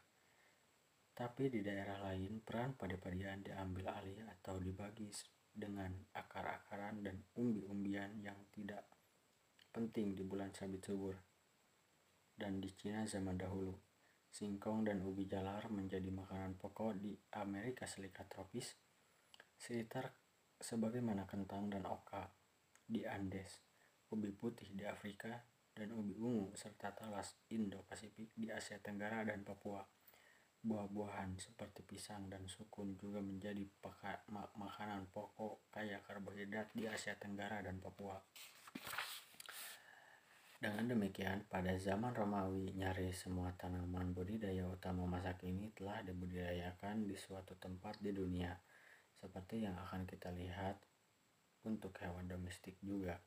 Tapi di daerah lain, peran padi-padian diambil alih atau dibagi dengan akar-akaran dan umbi-umbian yang tidak penting di bulan sabit subur. Dan di Cina zaman dahulu, singkong dan ubi jalar menjadi makanan pokok di Amerika Serikat tropis, sekitar sebagaimana kentang dan oka di Andes, ubi putih di Afrika, dan ubi ungu serta talas Indo-Pasifik di Asia Tenggara dan Papua. Buah-buahan seperti pisang dan sukun juga menjadi makanan pokok kaya karbohidrat di Asia Tenggara dan Papua. Dengan demikian, pada zaman Romawi, nyaris semua tanaman budidaya utama masak ini telah dibudidayakan di suatu tempat di dunia, seperti yang akan kita lihat untuk hewan domestik juga.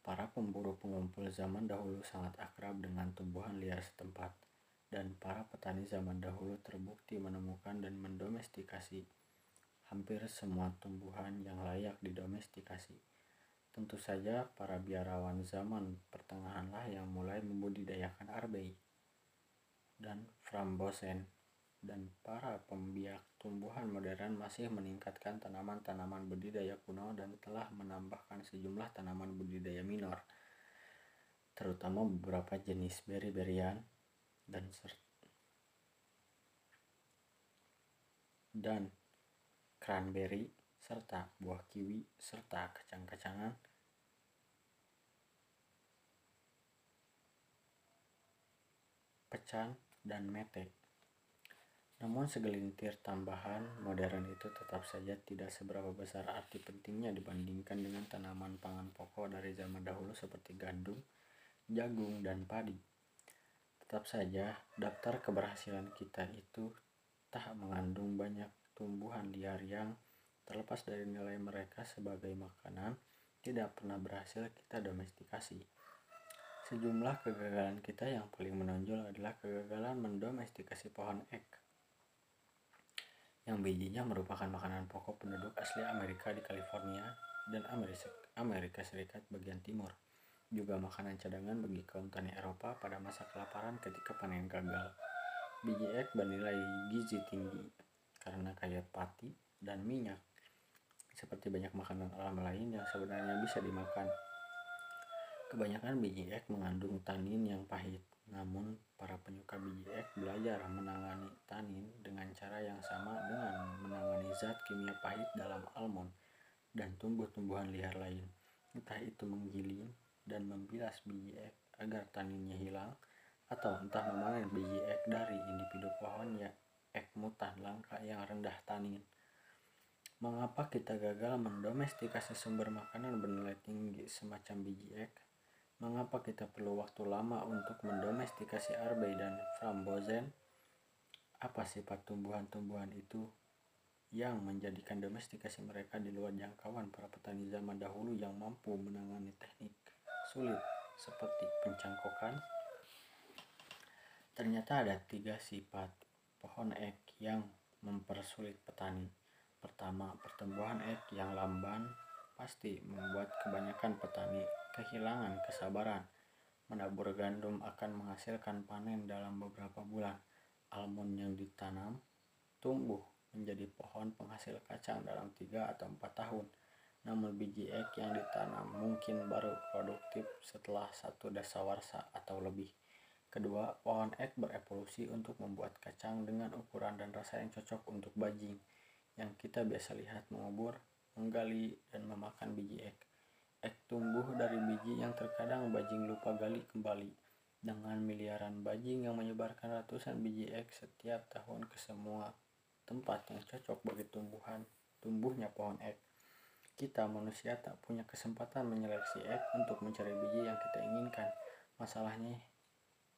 Para pemburu pengumpul zaman dahulu sangat akrab dengan tumbuhan liar setempat, dan para petani zaman dahulu terbukti menemukan dan mendomestikasi hampir semua tumbuhan yang layak didomestikasi. Tentu saja para biarawan zaman pertengahanlah yang mulai membudidayakan arbei dan frambosen dan para pembiak tumbuhan modern masih meningkatkan tanaman-tanaman budidaya kuno dan telah menambahkan sejumlah tanaman budidaya minor, terutama beberapa jenis beri-berian dan dan cranberry serta buah kiwi serta kacang-kacangan pecan dan mete. Namun segelintir tambahan modern itu tetap saja tidak seberapa besar arti pentingnya dibandingkan dengan tanaman pangan pokok dari zaman dahulu seperti gandum, jagung, dan padi. Tetap saja, daftar keberhasilan kita itu tak mengandung banyak tumbuhan liar yang terlepas dari nilai mereka sebagai makanan tidak pernah berhasil kita domestikasi. Sejumlah kegagalan kita yang paling menonjol adalah kegagalan mendomestikasi pohon ek yang bijinya merupakan makanan pokok penduduk asli Amerika di California dan Amerika Serikat bagian timur. Juga makanan cadangan bagi kaum tani Eropa pada masa kelaparan ketika panen gagal. Biji ek bernilai gizi tinggi karena kaya pati dan minyak. Seperti banyak makanan alam lain yang sebenarnya bisa dimakan. Kebanyakan biji ek mengandung tanin yang pahit namun, para penyuka biji ek belajar menangani tanin dengan cara yang sama dengan menangani zat kimia pahit dalam almond dan tumbuh-tumbuhan liar lain. Entah itu menggiling dan membilas biji ek agar taninnya hilang, atau entah memanen biji ek dari individu pohon ya ek mutan langka yang rendah tanin. Mengapa kita gagal mendomestikasi sumber makanan bernilai tinggi semacam biji ek? Mengapa kita perlu waktu lama untuk mendomestikasi arbei dan frambozen? Apa sifat tumbuhan-tumbuhan itu yang menjadikan domestikasi mereka di luar jangkauan para petani zaman dahulu yang mampu menangani teknik sulit seperti pencangkokan? Ternyata ada tiga sifat pohon ek yang mempersulit petani. Pertama, pertumbuhan ek yang lamban pasti membuat kebanyakan petani kehilangan kesabaran. Menabur gandum akan menghasilkan panen dalam beberapa bulan. Almond yang ditanam tumbuh menjadi pohon penghasil kacang dalam 3 atau 4 tahun. Namun biji ek yang ditanam mungkin baru produktif setelah satu dasawarsa atau lebih. Kedua, pohon ek berevolusi untuk membuat kacang dengan ukuran dan rasa yang cocok untuk bajing, yang kita biasa lihat mengubur, menggali, dan memakan biji ek. Ek tumbuh dari biji yang terkadang bajing lupa gali kembali. Dengan miliaran bajing yang menyebarkan ratusan biji ek setiap tahun ke semua tempat yang cocok bagi tumbuhan tumbuhnya pohon ek. Kita manusia tak punya kesempatan menyeleksi ek untuk mencari biji yang kita inginkan. Masalahnya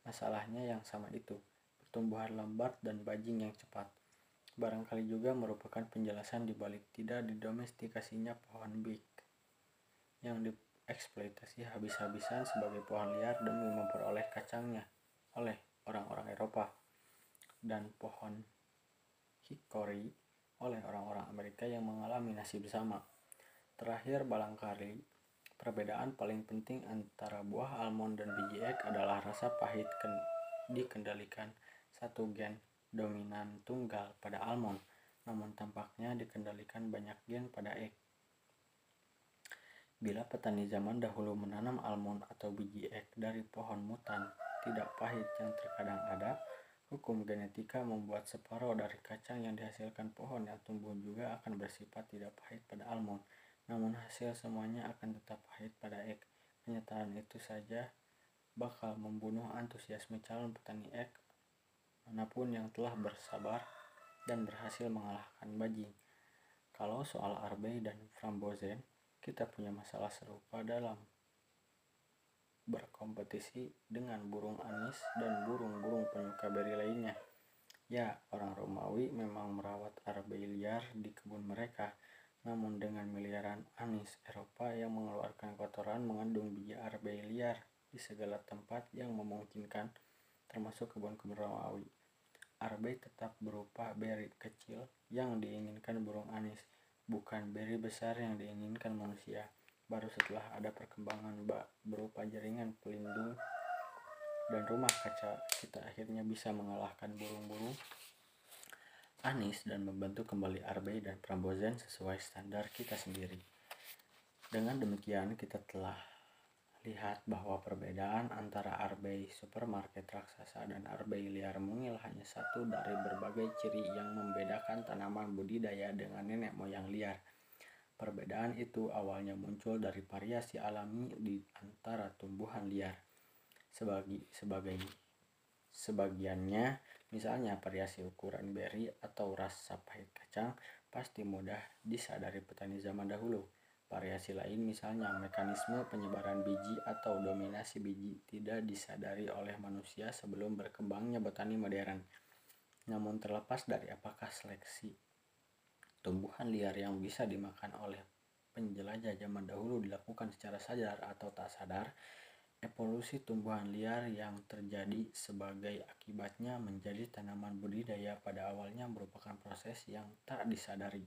masalahnya yang sama itu, pertumbuhan lambat dan bajing yang cepat. Barangkali juga merupakan penjelasan dibalik tidak didomestikasinya pohon big yang dieksploitasi habis-habisan sebagai pohon liar demi memperoleh kacangnya oleh orang-orang Eropa dan pohon hickory oleh orang-orang Amerika yang mengalami nasib sama. Terakhir barangkali perbedaan paling penting antara buah almond dan biji ek adalah rasa pahit dikendalikan satu gen dominan tunggal pada almond, namun tampaknya dikendalikan banyak gen pada ek. Bila petani zaman dahulu menanam almond atau biji ek dari pohon mutan tidak pahit yang terkadang ada, hukum genetika membuat separuh dari kacang yang dihasilkan pohon yang tumbuh juga akan bersifat tidak pahit pada almond, namun hasil semuanya akan tetap pahit pada ek. Kenyataan itu saja bakal membunuh antusiasme calon petani ek mana pun yang telah bersabar dan berhasil mengalahkan bajing. Kalau soal arbei dan frambozen, kita punya masalah serupa dalam berkompetisi dengan burung anis dan burung-burung penyuka beri lainnya. Ya, orang Romawi memang merawat arbei liar di kebun mereka, namun dengan miliaran anis Eropa yang mengeluarkan kotoran mengandung biji arbei liar di segala tempat yang memungkinkan, termasuk kebun-kebun Romawi. Arbei tetap berupa beri kecil yang diinginkan burung anis, bukan beri besar yang diinginkan manusia. Baru setelah ada perkembangan berupa jaringan pelindung dan rumah kaca, kita akhirnya bisa mengalahkan burung-burung anis dan membentuk kembali arbei dan prambozen sesuai standar kita sendiri. Dengan demikian kita telah lihat bahwa perbedaan antara arbei supermarket raksasa dan arbei liar mungil hanya satu dari berbagai ciri yang membedakan tanaman budidaya dengan nenek moyang liar. Perbedaan itu awalnya muncul dari variasi alami di antara tumbuhan liar. Sebagai, sebagai Sebagiannya, misalnya variasi ukuran beri atau rasa pahit kacang, pasti mudah disadari petani zaman dahulu. Variasi lain misalnya mekanisme penyebaran biji atau dominasi biji tidak disadari oleh manusia sebelum berkembangnya botani modern. Namun terlepas dari apakah seleksi tumbuhan liar yang bisa dimakan oleh penjelajah zaman dahulu dilakukan secara sadar atau tak sadar, Evolusi tumbuhan liar yang terjadi sebagai akibatnya menjadi tanaman budidaya pada awalnya merupakan proses yang tak disadari.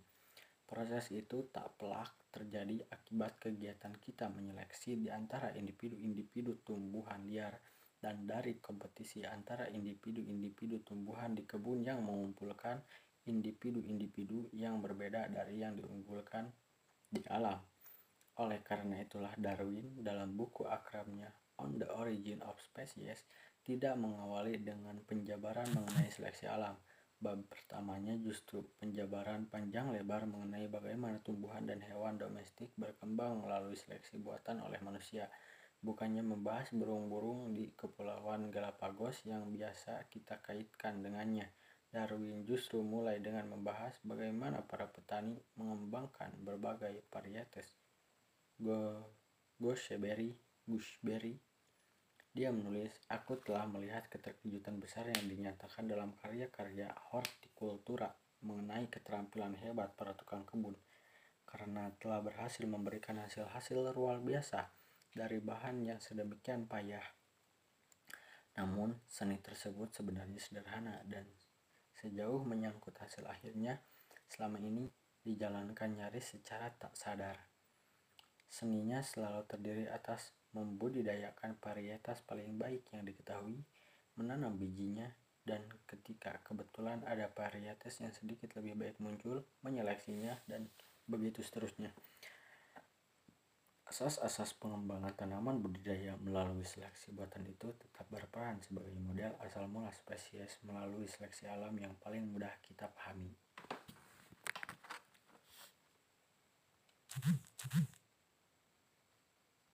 Proses itu tak pelak terjadi akibat kegiatan kita menyeleksi di antara individu-individu tumbuhan liar dan dari kompetisi antara individu-individu tumbuhan di kebun yang mengumpulkan individu-individu yang berbeda dari yang diunggulkan di alam. Oleh karena itulah Darwin dalam buku akrabnya on the Origin of Species tidak mengawali dengan penjabaran mengenai seleksi alam. Bab pertamanya justru penjabaran panjang lebar mengenai bagaimana tumbuhan dan hewan domestik berkembang melalui seleksi buatan oleh manusia. Bukannya membahas burung-burung di Kepulauan Galapagos yang biasa kita kaitkan dengannya. Darwin justru mulai dengan membahas bagaimana para petani mengembangkan berbagai varietes Go gooseberry, gooseberry dia menulis, aku telah melihat keterkejutan besar yang dinyatakan dalam karya-karya hortikultura mengenai keterampilan hebat para tukang kebun, karena telah berhasil memberikan hasil-hasil luar biasa dari bahan yang sedemikian payah. Namun, seni tersebut sebenarnya sederhana dan sejauh menyangkut hasil akhirnya, selama ini dijalankan nyaris secara tak sadar. Seninya selalu terdiri atas membudidayakan varietas paling baik yang diketahui, menanam bijinya, dan ketika kebetulan ada varietas yang sedikit lebih baik muncul, menyeleksinya, dan begitu seterusnya. Asas-asas pengembangan tanaman budidaya melalui seleksi buatan itu tetap berperan sebagai model asal mula spesies melalui seleksi alam yang paling mudah kita pahami.